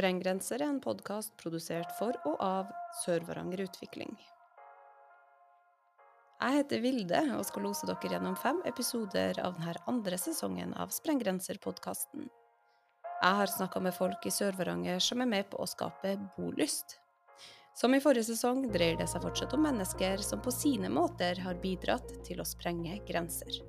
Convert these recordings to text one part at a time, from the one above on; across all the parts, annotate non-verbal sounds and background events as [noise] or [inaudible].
Sprenggrenser er en podkast produsert for og av Sør-Varanger Utvikling. Jeg heter Vilde og skal lose dere gjennom fem episoder av denne andre sesongen av Sprenggrenser-podkasten. Jeg har snakka med folk i Sør-Varanger som er med på å skape bolyst. Som i forrige sesong dreier det seg fortsatt om mennesker som på sine måter har bidratt til å sprenge grenser.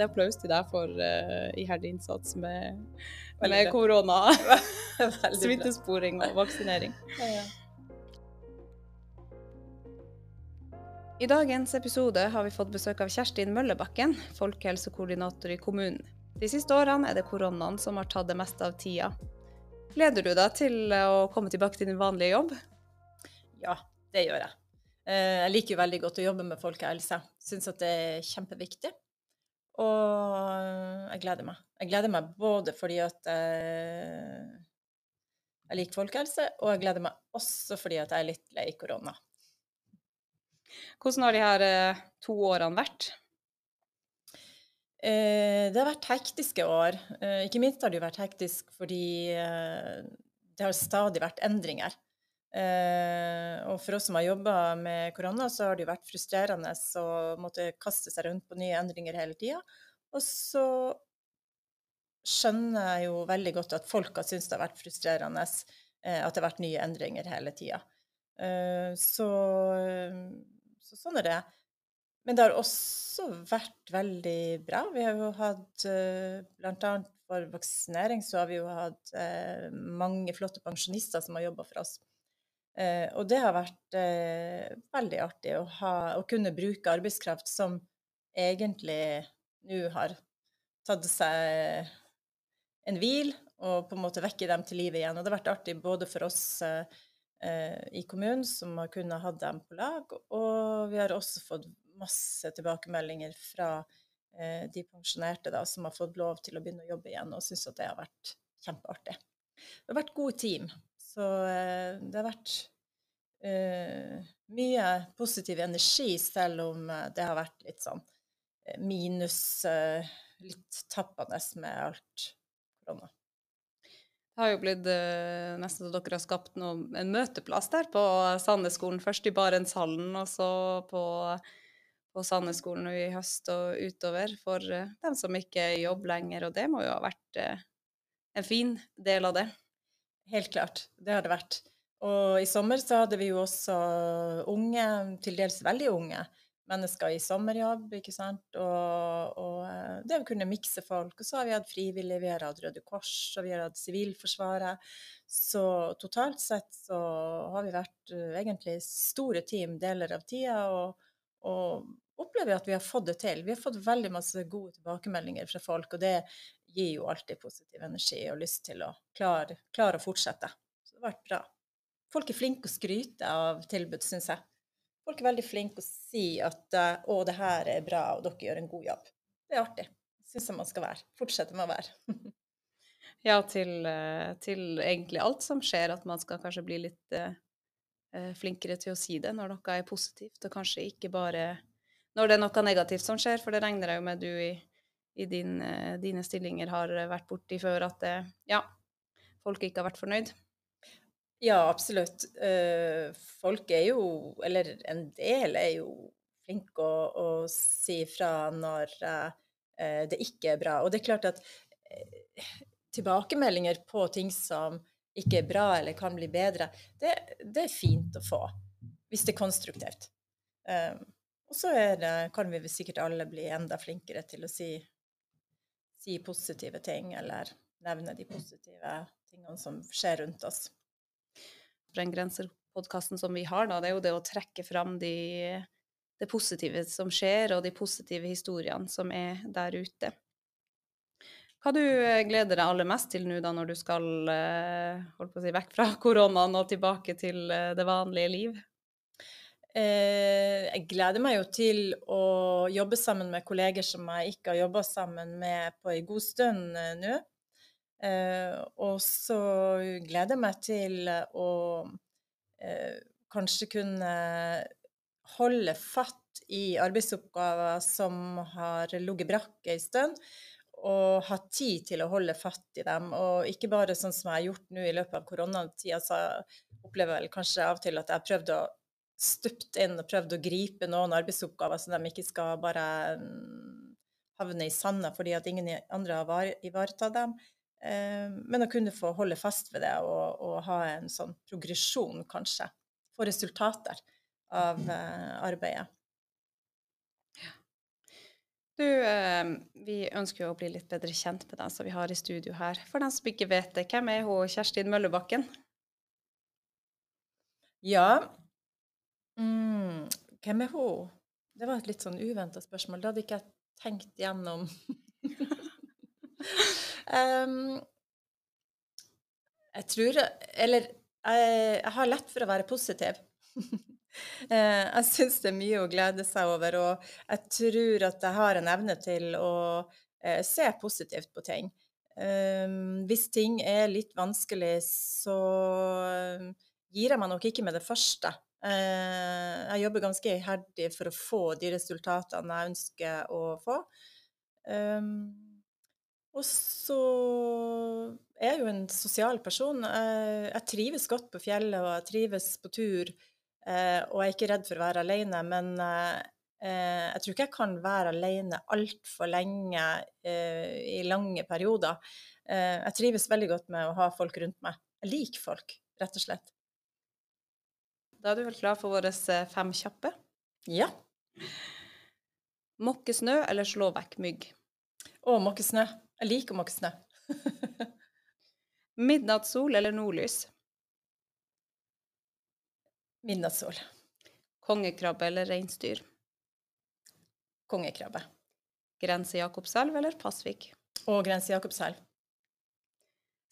Det er applaus til deg for uh, iherdig innsats med, med korona, [laughs] smittesporing og vaksinering. Ja, ja. I dagens episode har vi fått besøk av Kjerstin Møllebakken, folkehelsekoordinator i kommunen. De siste årene er det koronaen som har tatt det meste av tida. Gleder du deg til å komme tilbake til din vanlige jobb? ja, det gjør jeg. Eh, Jeg liker veldig godt å jobbe med folkehelse. Syns at det er kjempeviktig. Og jeg gleder meg. Jeg gleder meg både fordi at eh, jeg liker folkehelse, og jeg gleder meg også fordi at jeg er litt lei korona. Hvordan har de her eh, to årene vært? Eh, det har vært hektiske år. Eh, ikke minst har det jo vært hektisk fordi eh, det har stadig vært endringer. Eh, og for oss som har jobba med korona, så har det jo vært frustrerende å måtte kaste seg rundt på nye endringer hele tida. Og så skjønner jeg jo veldig godt at folk har syntes det har vært frustrerende eh, at det har vært nye endringer hele tida. Eh, så, så sånn er det. Men det har også vært veldig bra. Vi har jo hatt eh, bl.a. for vaksinering så har vi jo hatt eh, mange flotte pensjonister som har jobba for oss. Eh, og det har vært eh, veldig artig å, ha, å kunne bruke arbeidskraft som egentlig nå har tatt seg en hvil, og på en måte vekke dem til livet igjen. Og det har vært artig både for oss eh, i kommunen, som har kunnet ha dem på lag, og vi har også fått masse tilbakemeldinger fra eh, de pensjonerte da, som har fått lov til å begynne å jobbe igjen, og syns at det har vært kjempeartig. Det har vært gode team, så eh, det har vært eh, mye positiv energi, selv om eh, det har vært litt sånn minus eh, litt tappende med alt korona. Det har jo blitt eh, nesten så dere har skapt noe, en møteplass der på Sandnesskolen. Først i Barentshallen, og så på, på Sandnesskolen i høst og utover for eh, dem som ikke er i jobb lenger. Og det må jo ha vært en fin del av det. Helt klart, det har det vært. Og i sommer så hadde vi jo også unge, til dels veldig unge, mennesker i sommerjobb, ikke sant. Og, og eh, det å kunne mikse folk. Og så har vi hatt frivillige, vi har hatt Røde Kors, og vi har hatt Sivilforsvaret. Så totalt sett så har vi vært eh, egentlig store team deler av tida, og, og opplever at vi har fått det til. Vi har fått veldig masse gode tilbakemeldinger fra folk, og det gir jo alltid positiv energi og lyst til å klare, klare å fortsette. Så det har vært bra. Folk er flinke å skryte av tilbud, syns jeg. Folk er veldig flinke å si at 'å, det her er bra, og dere gjør en god jobb'. Det er artig. Syns jeg man skal være. Fortsette med å være. [laughs] Ja, til, eh, til egentlig alt som skjer, at man skal kanskje bli litt eh, eh, flinkere til å si det når noe er positivt, og kanskje ikke bare når det er noe negativt som skjer, for det regner jeg jo med du i, i din, eh, dine stillinger har vært borti før, at det, ja, folk ikke har vært fornøyd. Ja, absolutt. Eh, folk er jo, eller en del er jo flinke å, å si fra når eh, det ikke er bra. Og det er klart at eh, tilbakemeldinger på ting som ikke er bra eller kan bli bedre, det, det er fint å få. Hvis det er konstruktivt. Eh, og så kan vi sikkert alle bli enda flinkere til å si, si positive ting, eller nevne de positive tingene som skjer rundt oss. Sprenggrenser-podkasten som vi har, da, det er jo det å trekke fram de, det positive som skjer, og de positive historiene som er der ute. Hva du eh, gleder deg aller mest til nå da, når du skal eh, holdt på å si, vekk fra [laughs] koronaen og tilbake til eh, det vanlige liv? Eh, jeg gleder meg jo til å jobbe sammen med kolleger som jeg ikke har jobba sammen med på en god stund eh, nå. Eh, og så gleder jeg meg til å kanskje kunne holde fatt i arbeidsoppgaver som har ligget brakk en stund, og ha tid til å holde fatt i dem. Og ikke bare sånn som jeg har gjort nå i løpet av koronatida, så opplever jeg vel kanskje av og til at jeg har prøvd å stupt inn og prøvd å gripe noen arbeidsoppgaver, så de ikke skal bare mm, havne i sanda fordi at ingen andre har ivaretatt dem. Eh, men å kunne få holde fast ved det og, og ha en sånn progresjon, kanskje. Få resultater av eh, arbeidet. Du, eh, vi ønsker jo å bli litt bedre kjent med den som vi har i studio her. For den som ikke vet det, hvem er hun Kjerstin Møllebakken? Ja, mm, hvem er hun? Det var et litt sånn uventa spørsmål. Det hadde ikke jeg tenkt gjennom. [laughs] um, jeg tror Eller jeg, jeg har lett for å være positiv. [laughs] Eh, jeg syns det er mye å glede seg over, og jeg tror at jeg har en evne til å eh, se positivt på ting. Um, hvis ting er litt vanskelig, så gir jeg meg nok ikke med det første. Jeg jobber ganske iherdig for å få de resultatene jeg ønsker å få. Ehm, og så er jeg jo en sosial person. Jeg trives godt på fjellet, og jeg trives på tur. Eh, og jeg er ikke redd for å være alene, men eh, eh, jeg tror ikke jeg kan være alene altfor lenge i lange perioder. jeg trives veldig godt med å ha folk rundt meg. Jeg liker folk, rett og slett. Da er du vel klar for våre fem kjappe? Ja. Måke snø eller slå vekk mygg? Å, måke snø. Jeg liker måke snø. [laughs] Midnattssol eller nordlys? Midnattssol. Kongekrabbe eller reinsdyr? Kongekrabbe. Grense Jakobselv eller Pasvik? Å, Grense Jakobselv.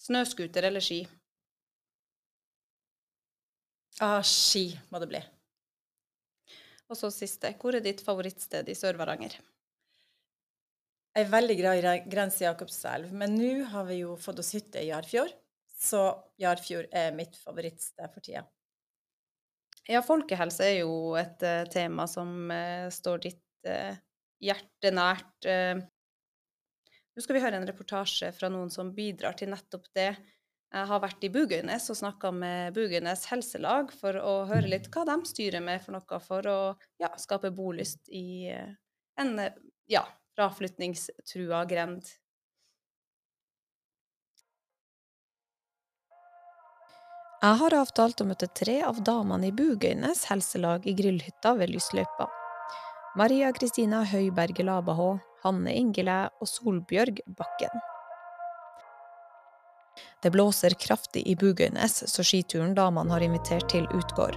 Snøscooter eller ski? Ah, ski må det bli. Og så siste. Hvor er ditt favorittsted i Sør-Varanger? Jeg er veldig glad i Grense Jakobselv, men nå har vi jo fått oss hytte i Jarfjord, så Jarfjord er mitt favorittsted for tida. Ja, folkehelse er jo et uh, tema som uh, står ditt uh, hjerte nært. Nå skal vi høre en reportasje fra noen som bidrar til nettopp det. Jeg har vært i Bugøynes og snakka med Bugøynes helselag for å høre litt hva de styrer med for noe for å ja, skape bolyst i en ja, fraflytningstrua grend. Jeg har avtalt å møte tre av damene i Bugøynes helselag i grillhytta ved Lysløypa. Maria Kristina Høiberge Labahå, Hanne Ingelæ og Solbjørg Bakken. Det blåser kraftig i Bugøynes, så skituren damene har invitert til, utgår.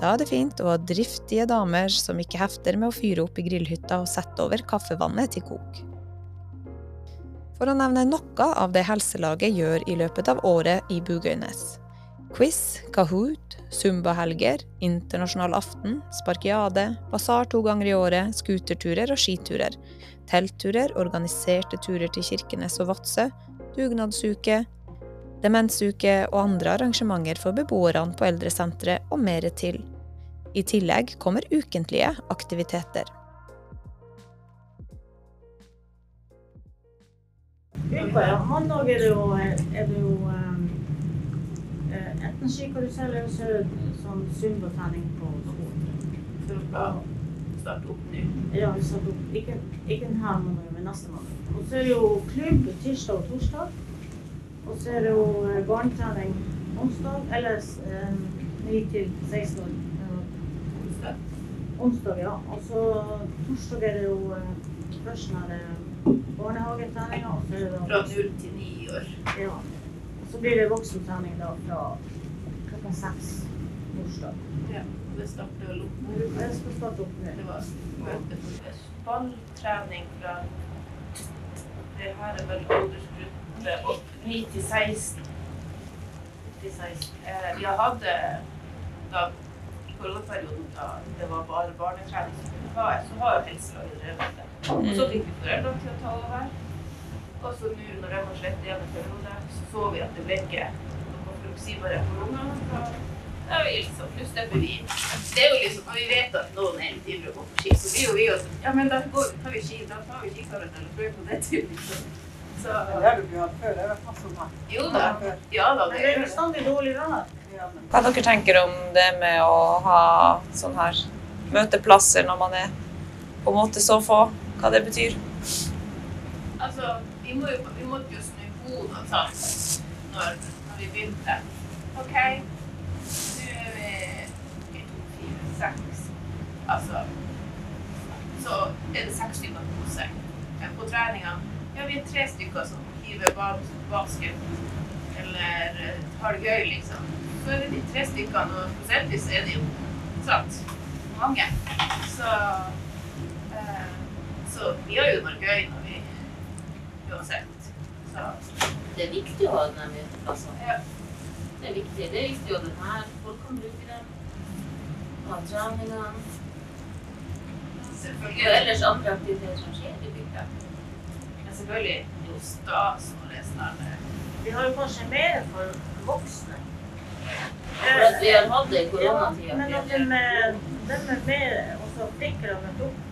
Da er det fint å ha driftige damer som ikke hefter med å fyre opp i grillhytta og sette over kaffevannet til kok. For å nevne noe av det helselaget gjør i løpet av året i Bugøynes. Quiz, Kahoot, Zumba-helger, internasjonal aften, sparkiade, basar to ganger i året, skuterturer og skiturer. Teltturer, organiserte turer til Kirkenes og Vadsø, dugnadsuke, demensuke og andre arrangementer for beboerne på eldresenteret og mer til. I tillegg kommer ukentlige aktiviteter. Uka, ja. Mandag er det jo, er det jo enten skikarusell eller så er sånn. For å starte opp ny. Ja, opp. Ikke, ikke denne måneden, men neste måned. Og så er det jo klubb tirsdag og torsdag. Og så er det jo eh, barnetrening onsdag, eller eh, 9 til 16 år. Onsdag? Onsdag, ja. Og så torsdag er det jo eh, først når det er barnehagetreninga. Fra 0 til 9 år? Ja. Og Så blir det voksentrening da fra klokka seks torsdag. Ja, og det starter vel opp nå? Det skal starte opp nå. Det var møte for balltrening fra Det her er vel aldersgruppe 9 til 16. 16. Eh, vi har hatt da i koronaperioden da det var bare barnetrening som kunne ha, så har jo helselaget drevet det. Og så fikk vi foreldrene til å ta over. Og så nå når de har slett igjen en periode, så så vi at det ble ikke noe forutsigbare for ungene. Det er jo liksom, nå stepper vi. Det er jo liksom, Når vi vet at noen er litt ivrig å gå på ski, så blir jo vi også Ja, men da går, tar vi ski, da tar vi skikarene eller prøver på det. Liksom. Så Det har du ikke hatt før. Det har masse om jo da. Ja da, det det er bestandig. Hva dere tenker om det med å ha sånn her møteplasser når man er på en måte så få? Hva det betyr? Altså, vi, må jo, vi måtte jo snu hodet og ta når, når vi begynte. OK, nå er vi en, fire, seks. Altså Så er det seks stykker på seg. På treninga ja, vi er tre stykker som hiver basket eller eh, har det gøy, liksom. Så er det de tre stykkene, og prosentvis er det jo sant, mange. Så eh, Så vi har jo noe gøy når vi uansett. Så Det er viktig å ha den her, altså. ja. Det er viktig. Det er viktig at den her, folk kan bruke den. Ha treningene. Og ellers andre aktiviteter som skjer i bygda. Men selvfølgelig er det jo stas å lese den. Vi har jo kanskje mer for voksne. For at vi har hatt det i Ja, men at de, er- de er mer også flinkere å møte opp.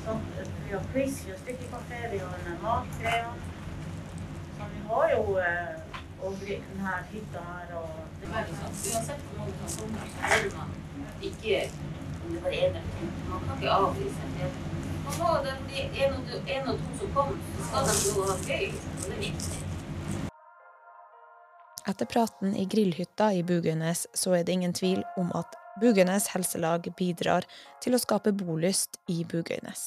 Sånn, vi har quiz, vi har stykkekafé, vi har en matgreia. Så vi har jo eh, og denne her hytta her og Det er veldig sant. Uansett hvor mange som kommer, så bør man ikke om det var en eller to. Man kan ikke avlyse det. Man må, det fordi en og, to- en og to som kom, skal de få ha gøy. Og det er viktig. Etter praten i grillhytta i Bugøynes så er det ingen tvil om at Bugøynes helselag bidrar til å skape bolyst i Bugøynes.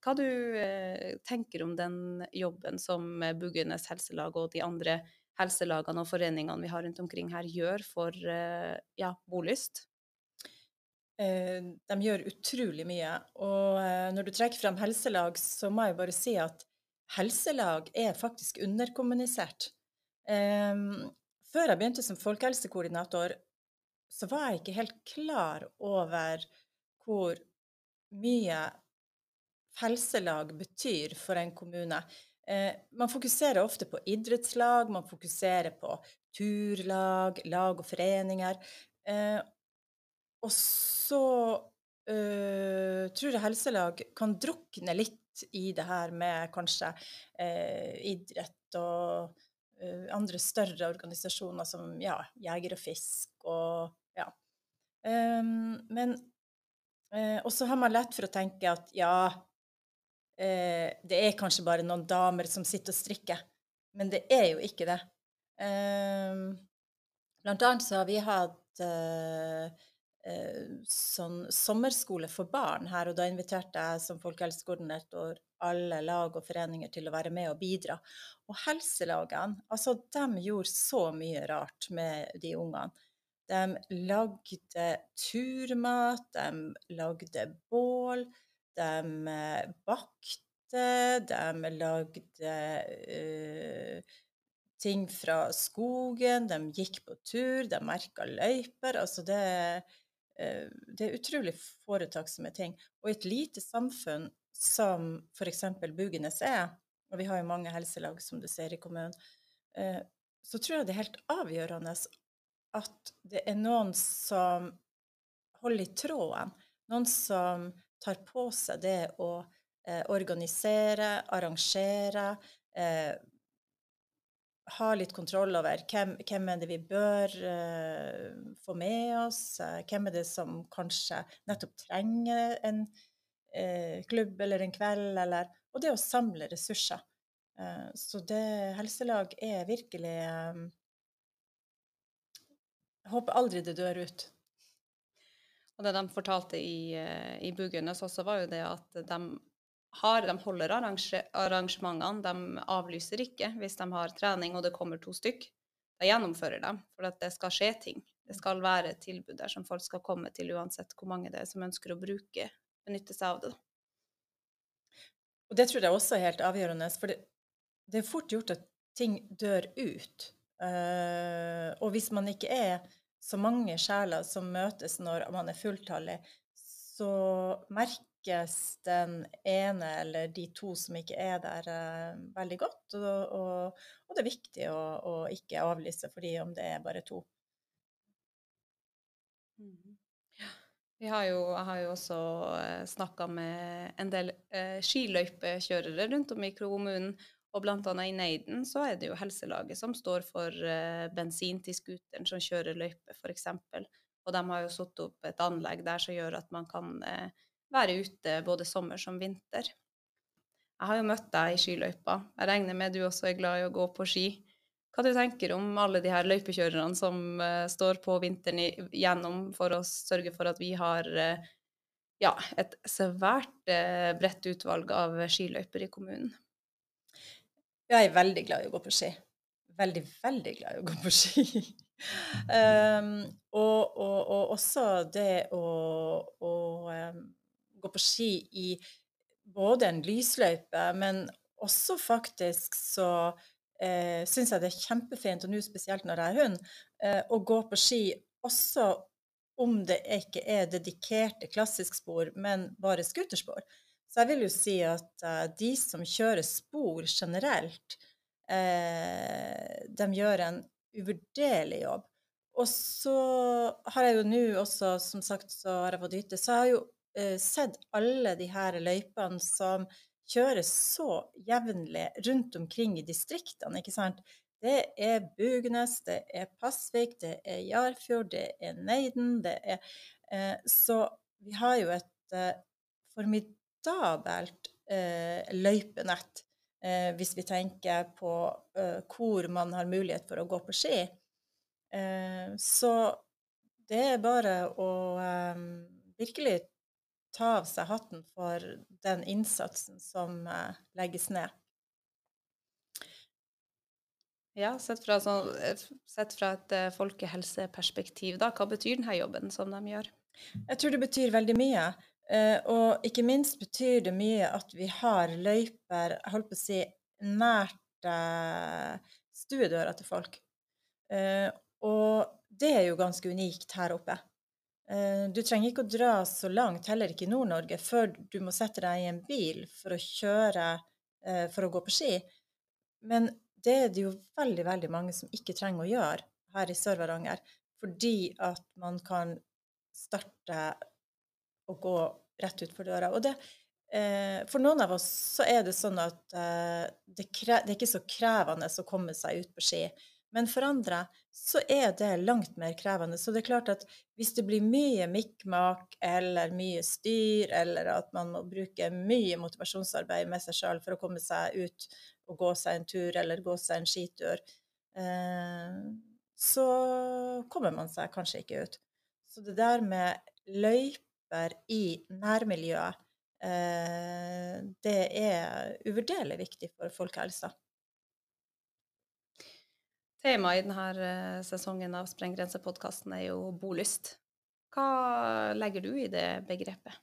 Hva du eh, tenker om den jobben som Bugøynes helselag og de andre helselagene og foreningene vi har rundt omkring her, gjør for eh, ja, bolyst? Eh, de gjør utrolig mye. Og eh, når du trekker frem helselag, så må jeg bare si at helselag er faktisk underkommunisert. Eh, før jeg begynte som folkehelsekoordinator, så var jeg ikke helt klar over hvor mye helselag betyr for en kommune. Eh, man fokuserer ofte på idrettslag, man fokuserer på turlag, lag og foreninger. Og så øh, tror jeg helselag kan drukne litt i det her med kanskje eh, idrett og øh, andre større organisasjoner som ja, Jeger og Fisk og ja. Um, men Og så har man lett for å tenke at ja, det er kanskje bare noen damer som sitter og strikker. Men det er jo ikke det. Um, blant annet så har vi hatt sånn sommerskole for barn her, og da inviterte jeg som folkehelsekoordinator alle lag og foreninger til å være med og bidra. Og helselagene, altså de gjorde så mye rart med de ungene. De lagde turmat, de lagde bål, de eh, bakte, de lagde eh, ting fra skogen, de gikk på tur, de merka løyper. Altså det, eh, det er utrolig foretaksomme ting. Og i et lite samfunn som f.eks. Bugenes er, og vi har jo mange helselag som du ser i kommunen, eh, så tror jeg det er helt avgjørende at det er noen som holder i tråden. Noen som tar på seg det å eh, organisere, arrangere, eh, ha litt kontroll over hvem, hvem er det vi bør uh, få med oss, uh, hvem er det som kanskje nettopp trenger en uh, klubb eller en kveld, eller Og det å samle ressurser. Så det helselag er virkelig eh, Jeg håper aldri det dør ut. Og det de fortalte i, i Bugøynes også, var jo det at de, har, de holder arrange, arrangementene. De avlyser ikke hvis de har trening og det kommer to stykk. Da gjennomfører de, for det skal skje ting. Det skal være et tilbud der som folk skal komme til uansett hvor mange det er som ønsker å bruke, benytte seg av det. Og det tror jeg også er helt avgjørende, for det, det er fort gjort at ting dør ut. Uh, og hvis man ikke er så mange sjeler som møtes når man er fulltallig, så merker lykkes den ene eller de to som ikke er der, eh, veldig godt. Og, og, og, det er viktig å, å ikke avlyse for de om det er bare to. Mm. Vi har jo, jeg har jo også eh, snakka med en del eh, skiløypekjørere rundt om i kommunen. Og bl.a. i Neiden så er det jo helselaget som står for eh, bensin til scooteren som kjører løype, f.eks. Og de har jo satt opp et anlegg der som gjør at man kan eh, være ute både sommer som vinter. Jeg har jo møtt deg i skiløypa. Jeg regner med du også er glad i å gå på ski. Hva du tenker om alle de her løypekjørerne som uh, står på vinteren igjennom for å sørge for at vi har uh, ja, et svært uh, bredt utvalg av skiløyper i kommunen? Jeg er veldig glad i å gå på ski. Veldig, veldig glad i å gå på ski. um, [laughs] og, og, og, også det å, å um, gå på ski i både en lysløype, men også faktisk så eh, syns jeg det er kjempefint, og nå spesielt når jeg er hund, eh, å gå på ski også om det ikke er dedikerte klassiskspor, men bare scooterspor. Så jeg vil jo si at uh, de som kjører spor generelt, eh, de gjør en uvurderlig jobb. Og så har jeg jo nå også, som sagt, så har jeg fått hytte, så har jeg jo uh, sett alle de her løypene som kjøres så jevnlig rundt omkring i distriktene, ikke sant. Det er Bugnes, det er Pasvik, det er Jarfjord, det er Neiden, det er uh, Så vi har jo et uh, formidabelt løypenett hvis vi tenker på hvor man har mulighet for å gå på ski. Så det er bare å virkelig ta av seg hatten for den innsatsen som eh, legges ned. Ja, sett fra, så, sett fra et uh, folkehelseperspektiv, da, hva betyr denne jobben som de gjør? Jeg tror det betyr veldig mye. Og ikke minst betyr det mye at vi har løyper jeg holdt på å si, nært stuedøra til folk. og det er jo ganske unikt her oppe. Eh, du trenger ikke å dra så langt, heller ikke i Nord-Norge, før du må sette deg i en bil for å kjøre eh, for å gå på ski. Men det er det jo veldig, veldig mange som ikke trenger å gjøre her i Sør-Varanger, fordi at man kan starte å gå rett utfor døra. Og det, eh, for noen av oss så er det sånn at det, det er ikke så krevende å komme seg ut på ski. Men for andre så er det langt mer krevende. Så det er klart at hvis det blir mye mikkmak eller mye styr, eller at man må bruke mye motivasjonsarbeid med seg sjøl for å komme seg ut og gå seg en tur eller gå seg en skitur, eh, så kommer man seg kanskje ikke ut. Så det der med løyper i nærmiljøet, eh, det er uvurderlig viktig for folkehelsa. Temaet i denne eh, sesongen av Sprenggrense-podkasten er jo bolyst. Hva legger du i det begrepet?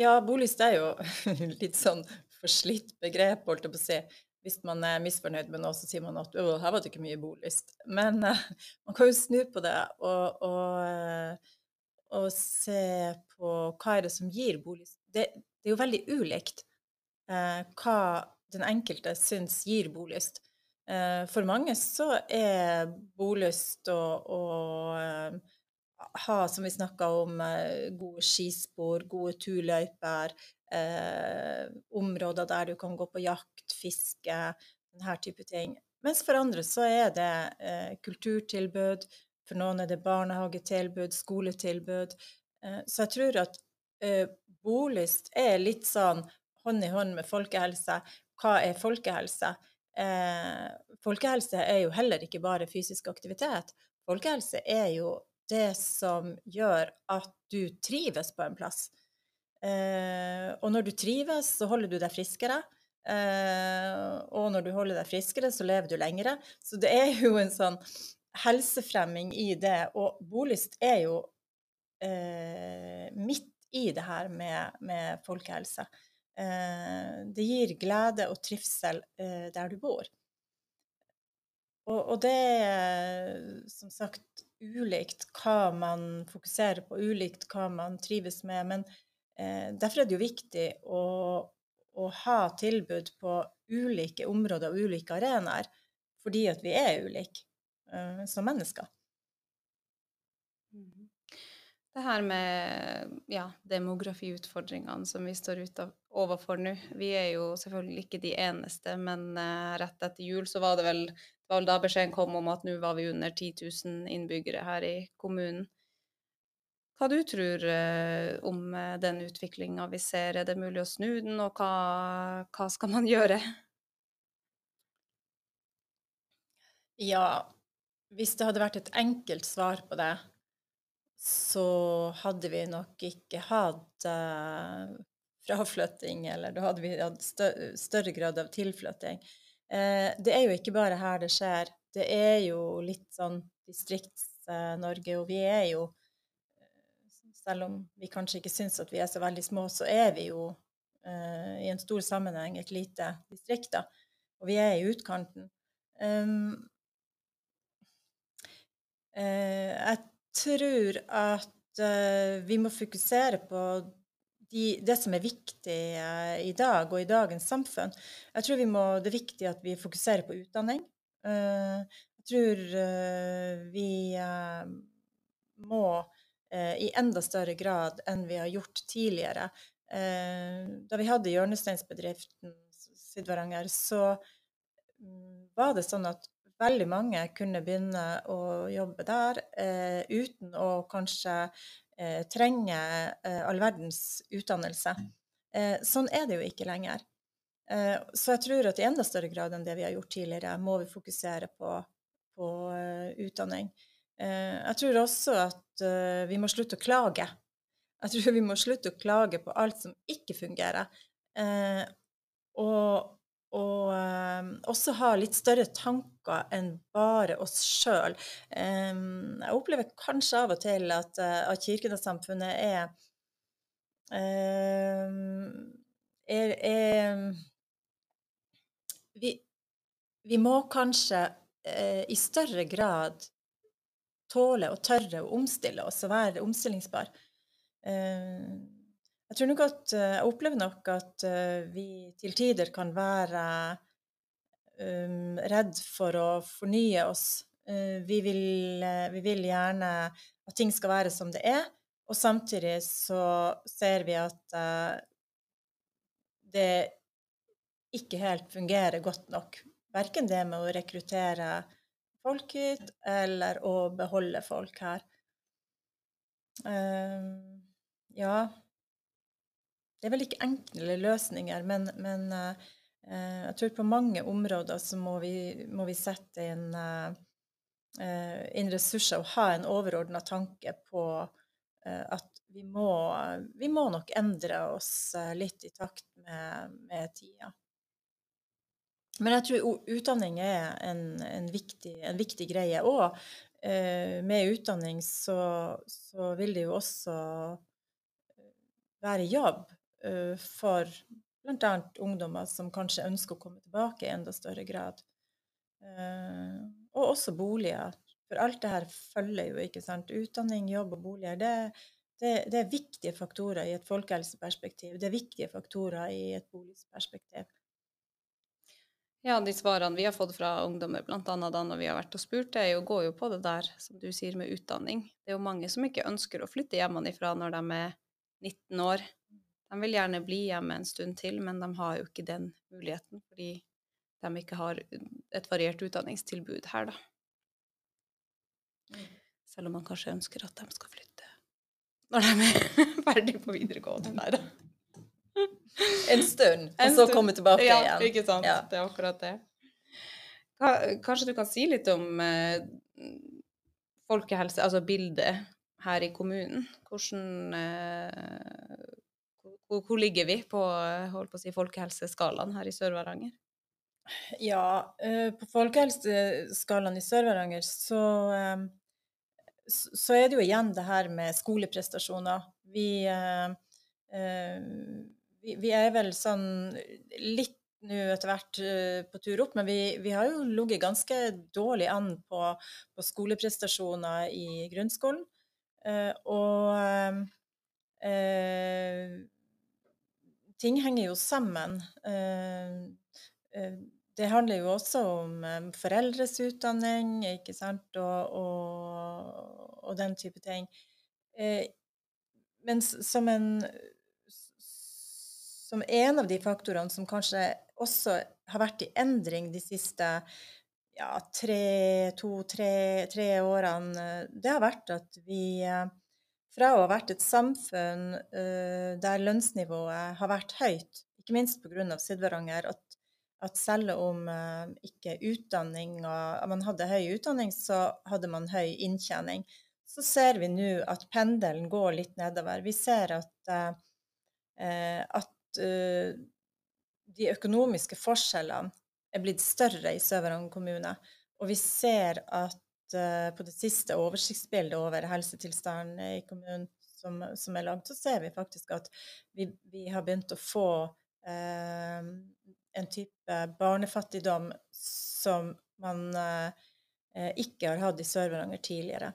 Ja, bolyst er jo [laughs] litt sånn forslitt begrep, holdt jeg på å si. Hvis man er misfornøyd med noe, så sier man at her var det ikke mye bolyst. Men uh, [laughs] man kan jo snu på det og, og, uh, og, se på hva er det som gir bolyst. Det, det er jo veldig ulikt uh, hva den enkelte syns gir bolyst. Eh, for mange så er bolyst å, eh, ha, som vi snakka om, eh, gode skispor, gode turløyper, eh, områder der du kan gå på jakt, fiske, denne type ting. Mens for andre så er det eh, kulturtilbud, for noen er det barnehagetilbud, skoletilbud. Eh, så jeg tror at bolyst er litt sånn hånd i hånd med folkehelse. Hva er folkehelse? Eh, folkehelse er jo heller ikke bare fysisk aktivitet. Folkehelse er jo det som gjør at du trives på en plass. Eh, og når du trives, så holder du deg friskere. Eh, og når du holder deg friskere, så lever du lengre. Så det er jo en sånn helsefremming i det. Og bolyst er jo eh, midt i det her med, med folkehelse. Eh, det gir glede og trivsel eh, der du bor. Og, og, det er som sagt ulikt hva man fokuserer på, ulikt hva man trives med. Men Eh, derfor er det jo viktig å, å ha tilbud på ulike områder og ulike arenaer, fordi at vi er ulike eh, som mennesker. Det her med ja, demografiutfordringene som vi står utav- overfor nå. Vi er jo selvfølgelig ikke de eneste, men uh, rett etter jul så var det vel, det var da beskjeden kom om at nå var vi under 10 000 innbyggere her i kommunen. Hva du tror uh, om uh, den utviklinga vi ser? Er det mulig å snu den, og hva, hva skal man gjøre? Ja, hvis det hadde vært et enkelt svar på det, så hadde vi nok ikke hatt uh, fraflytting, eller da hadde vi hatt stø større grad av tilflytting. Uh, det er jo ikke bare her det skjer. Det er jo litt sånn Distrikts-Norge, og vi er jo Selv om vi kanskje ikke syns at vi er så veldig små, så er vi jo uh, i en stor sammenheng et lite distrikt, da. Og vi er i utkanten. Um, eh, jeg tror at uh, vi må fokusere på de, det som er viktig uh, i dag og i dagens samfunn. Jeg tror må, det er viktig at vi fokuserer på utdanning. Uh, jeg tror vi må i enda større grad enn vi har gjort tidligere. da vi hadde hjørnesteinsbedriften Sydvaranger, så mm, var det sånn at veldig mange kunne begynne å jobbe der eh, uten å kanskje eh, trenge eh, all verdens utdannelse. Eh, sånn er det jo ikke lenger. Eh, så jeg tror at i enda større grad enn det vi har gjort tidligere, må vi fokusere på, på eh, utdanning. jeg tror også at vi må slutte å klage. Jeg tror vi må slutte å klage på alt som ikke fungerer. og og um, også ha litt større tanker enn bare oss sjøl. Um, jeg opplever kanskje av og til at, uh, at Kirkenes-samfunnet er, um, er, er vi, vi, må kanskje uh, i større grad tåle og tørre å omstille oss og være omstillingsbar. Uh, jeg tror nok at eh, Jeg opplever nok at eh, vi til tider kan være um, redd for å fornye oss. Vi, vil, vi, vil, gjerne at ting skal være som det er, og samtidig så ser vi at det ikke helt fungerer godt nok. Verken det med å rekruttere folk hit, eller å beholde folk her. Ja, det er vel ikke enkle løsninger, men, men uh, jeg tror på mange områder så må vi, må vi sette inn, uh, inn, ressurser og ha en overordna tanke på uh, at vi må, vi må, nok endre oss litt i takt med, med tida. Men jeg tror utdanning er en, en, viktig, en viktig, greie. Og med utdanning så, så vil det jo også være jobb. Eh, for bl.a. ungdommer som kanskje ønsker å komme tilbake i enda større grad. Uh, og også boliger. For alt det her følger jo, ikke sant. Utdanning, jobb og boliger. Det, det, det er viktige faktorer i et folkehelseperspektiv. Det er viktige faktorer i et boligperspektiv. Ja, de svarene vi har fått fra ungdommer, bl.a. da når vi har vært og spurt, det jo, går jo på det der som du sier med utdanning. Det er jo mange som ikke ønsker å flytte hjemmefra når de er 19 år. De vil gjerne bli hjemme en stund til, men de har jo ikke den muligheten fordi de ikke har et variert utdanningstilbud her, da. Selv om man kanskje ønsker at de skal flytte når de er [laughs] ferdig på videregående. Nei da. En stund, og så komme tilbake ja, igjen. Ikke sant. Ja. Det er akkurat det. Kanskje du kan si litt om eh, folkehelse, altså bildet her i kommunen. Hvordan eh, hvor, hvor, ligger vi på, holdt på si, folkehelseskalaen her i Sør-Varanger? Ja, eh, på folkehelseskalaen i Sør-Varanger så, eh, så er det jo igjen det her med skoleprestasjoner. Vi, eh, vi, er vel sånn litt nå etter hvert på tur opp, men vi, vi har jo ligget ganske dårlig an på, på skoleprestasjoner i grunnskolen. Og eh, ting henger jo sammen. Eh, eh, det handler jo også om eh, foreldres utdanning, ikke sant, og, og, og den type ting. Men som en som en av de faktorene som kanskje også har vært i endring de siste ja, tre, to, tre, tre årene, det har vært at vi fra å ha vært et samfunn uh, der lønnsnivået har vært høyt, ikke minst pga. Sydvaranger, at, at selv om uh, ikke utdanning og man hadde høy utdanning, så hadde man høy inntjening. Så ser vi nå at pendelen går litt nedover. Vi ser at, eh, at de økonomiske forskjellene er blitt større i Sør-Varanger kommune. Og vi ser at på det siste oversiktsbildet over helsetilstanden i kommunen som, som er lagd, så ser vi faktisk at vi, vi har begynt å få eh, en type barnefattigdom som man eh, ikke har hatt i Sør-Varanger tidligere.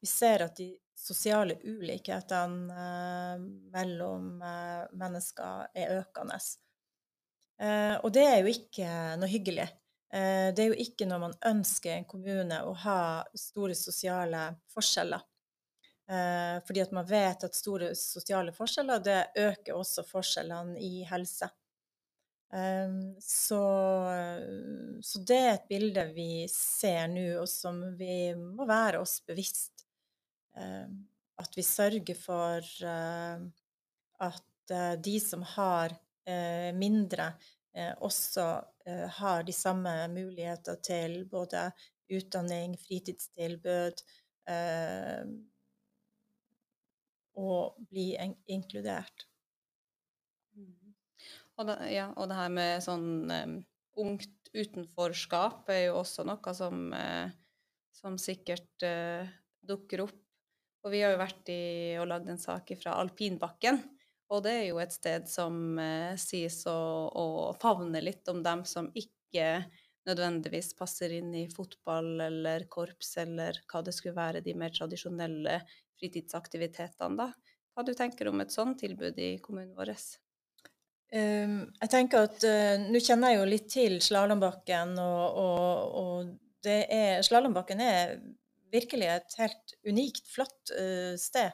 Vi ser at de sosiale ulikhetene eh, mellom eh, mennesker er økende. Eh, og det er jo ikke noe hyggelig. Eh, det er jo ikke når man ønsker en kommune å ha store sosiale forskjeller. Eh, fordi at man vet at store sosiale forskjeller, det øker også forskjellene i helse. Eh, så, så det er et bilde vi ser nå, og som vi må være oss bevisst. Eh, at vi sørger for eh, at de som har mindre, også eh, har de samme muligheter til både utdanning, fritidstilbud eh, og bli inkludert. Og det, ja, og det her med sånn um, ungt utenforskap er jo også noe som, eh, som sikkert eh, dukker opp. Og vi har jo vært i og lagd en sak fra Alpinbakken. Og det er jo et sted som eh, sies å, å favne litt om dem som ikke nødvendigvis passer inn i fotball eller korps eller hva det skulle være, de mer tradisjonelle fritidsaktivitetene, da. Hva du tenker om et sånt tilbud i kommunen vår? Um, jeg tenker at uh, Nå kjenner jeg jo litt til Slalåmbakken, og, og, og Slalåmbakken er virkelig et helt unikt, flott uh, sted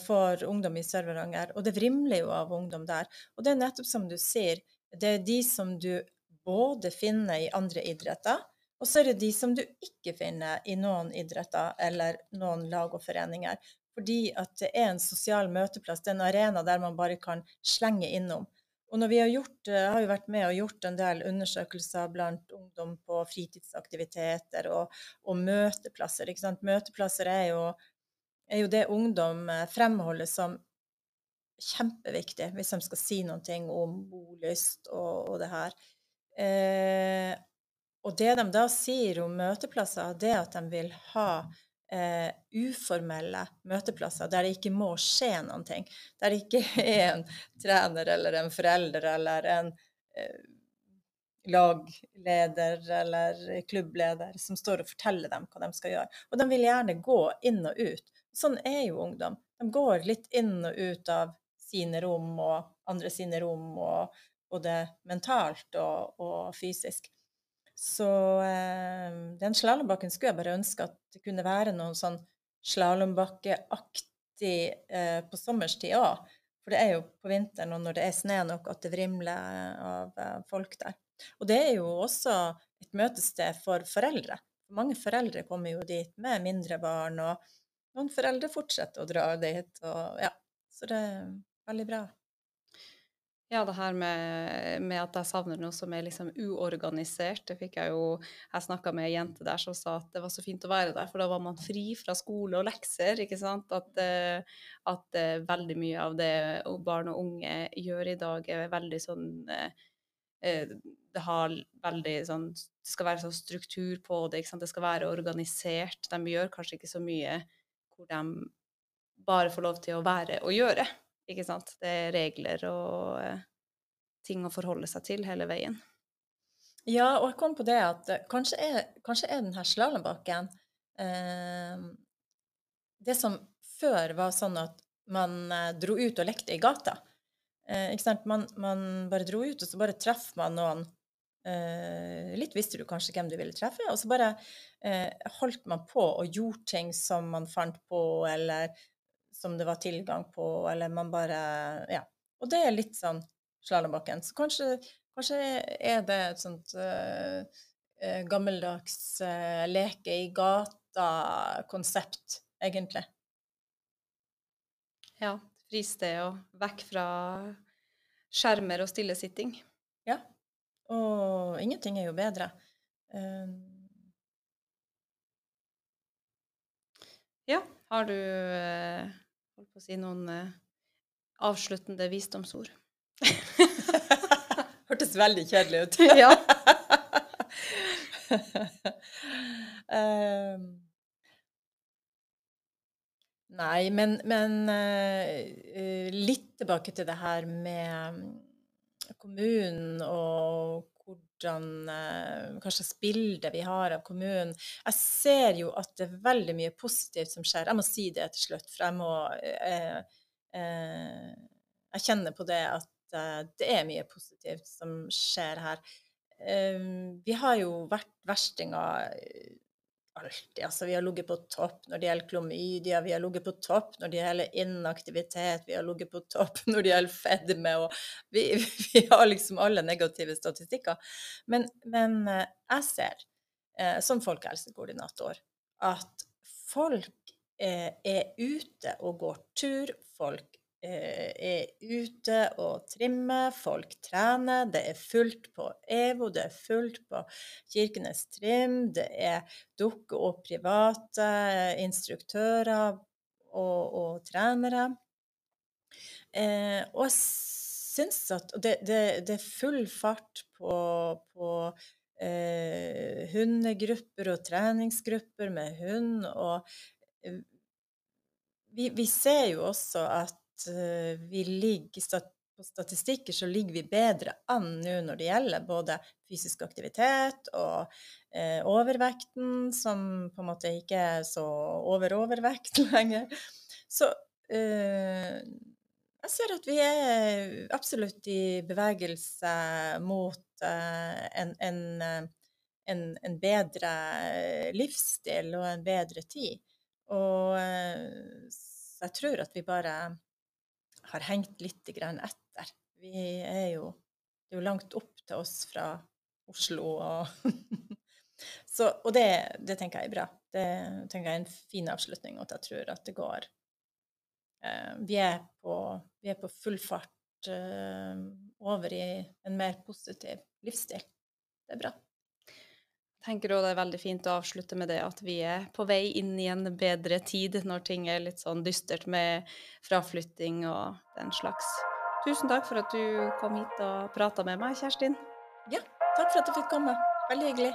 for ungdom i Sør-Varanger. Og det vrimler jo av ungdom der. Og det er nettopp som du sier, det er de som du både finner i andre idretter, og så er det de som du ikke finner i noen idretter eller noen lag og foreninger. Fordi at det er en sosial møteplass, det er en arena der man bare kan slenge innom. Og når vi har gjort, har jo vært med og gjort en del undersøkelser blant ungdom på fritidsaktiviteter og, og møteplasser. Møteplasser er jo, er jo det ungdom fremholder som kjempeviktig hvis de skal si noe om bolyst og, og det her. Eh, og det de da sier om møteplasser, det er at de vil ha eh, uformelle møteplasser der det ikke må skje ting. Der det ikke [laughs] er en trener eller en forelder eller en eh, lagleder eller klubbleder som står og forteller dem hva de skal gjøre. Og de vil gjerne gå inn og ut. Sånn er jo ungdom. De går litt inn og ut av sine rom og andre sine rom, og både mentalt og, og fysisk. Så eh, den slalåmbakken skulle jeg bare ønske at det kunne være noe sånn slalåmbakkeaktig eh, på sommerstid òg. For det er jo på vinteren og når det er snø nok at det vrimler av eh, folk der. Og det er jo også et møtested for foreldre. Mange foreldre kommer jo dit med mindre barn, og noen foreldre fortsetter å dra dit. Og, ja. Så det er veldig bra. Ja, det her med, med, at jeg savner noe som er liksom uorganisert, det fikk jeg jo Jeg snakka med ei jente der som sa at det var så fint å være der, for da var man fri fra skole og lekser, ikke sant. At, at veldig mye av det barn og unge gjør i dag, er veldig sånn det har veldig sånn Det skal være sånn struktur på det, ikke sant. Det skal være organisert. De gjør kanskje ikke så mye hvor de bare får lov til å være og gjøre. Ikke sant? Det er regler og eh, ting å forholde seg til hele veien. Ja, og jeg kom på det at kanskje er, kanskje er denne slalåmbakken eh, Det som før var sånn at man eh, dro ut og lekte i gata. Eh? Man, man bare dro ut, og så bare traff man noen. Eh, litt visste du kanskje hvem du ville treffe, og så bare eh, holdt man på og gjorde ting som man fant på, eller som det var tilgang på, eller man bare Ja. Og det er litt sånn slalåmbakken. Så kanskje, kanskje er det et sånt uh, gammeldags uh, leke i gata-konsept, egentlig. Ja. Fristed og vekk fra skjermer og stillesitting. Ja. Og ingenting er jo bedre. Um, Ja. Har du eh, holdt på å si noen eh, avsluttende visdomsord? [laughs] hørtes veldig kjedelig ut. [laughs] ja. um, [laughs] nei, men, men eh, litt tilbake til det her med mm, kommunen og hvordan Hva slags bilde vi har av kommunen. Jeg ser jo at det er veldig mye positivt som skjer. Jeg må si det til slutt, for jeg må eh, eh, Jeg kjenner på det at eh, det er mye positivt som skjer her. Vi har jo vært verstinger alltid. Altså, vi har ligget på topp når det gjelder klamydia, vi har ligget på topp når det gjelder inaktivitet, vi har ligget på topp [laughs] når det gjelder fedme, og vi, [laughs] vi har liksom alle negative statistikker. Men, men eh, jeg ser, eh, som folkehelsekoordinator, at folk eh, er ute og går tur, folk er ute og trimmer, folk trener. Det er fullt på EVO, det er fullt på Kirkenes Trim, det er dukker opp private instruktører og, og trenere. Eh, og jeg syns at det, det, det er full fart på, på eh, hundegrupper og treningsgrupper med hund. Og eh, vi, vi ser jo også at eh, vi ligger på statistikker så ligger vi bedre an nå når det gjelder både fysisk aktivitet og eh, overvekten, som på en måte ikke er så over-overvekt [laughs] lenger. Så eh, jeg ser at vi er absolutt i bevegelse mot eh, en, en, eh, en, en, bedre livsstil og en bedre tid. Og eh, jeg tror at vi bare har hengt litt etter. Vi er jo Det er jo langt opp til oss fra Oslo og [laughs] Så, Og det, det, tenker jeg er bra. Det tenker jeg er en fin avslutning, og at jeg tror at det går eh, vi, er på, vi, er på, full fart eh, over i en mer positiv livsstil. Det er bra tenker også det er veldig fint å avslutte med det at vi er på vei inn i en bedre tid når ting er litt sånn dystert med fraflytting og den slags. Tusen takk for at du kom hit og prata med meg, Kjerstin. Ja, takk for at du fikk komme. Veldig hyggelig.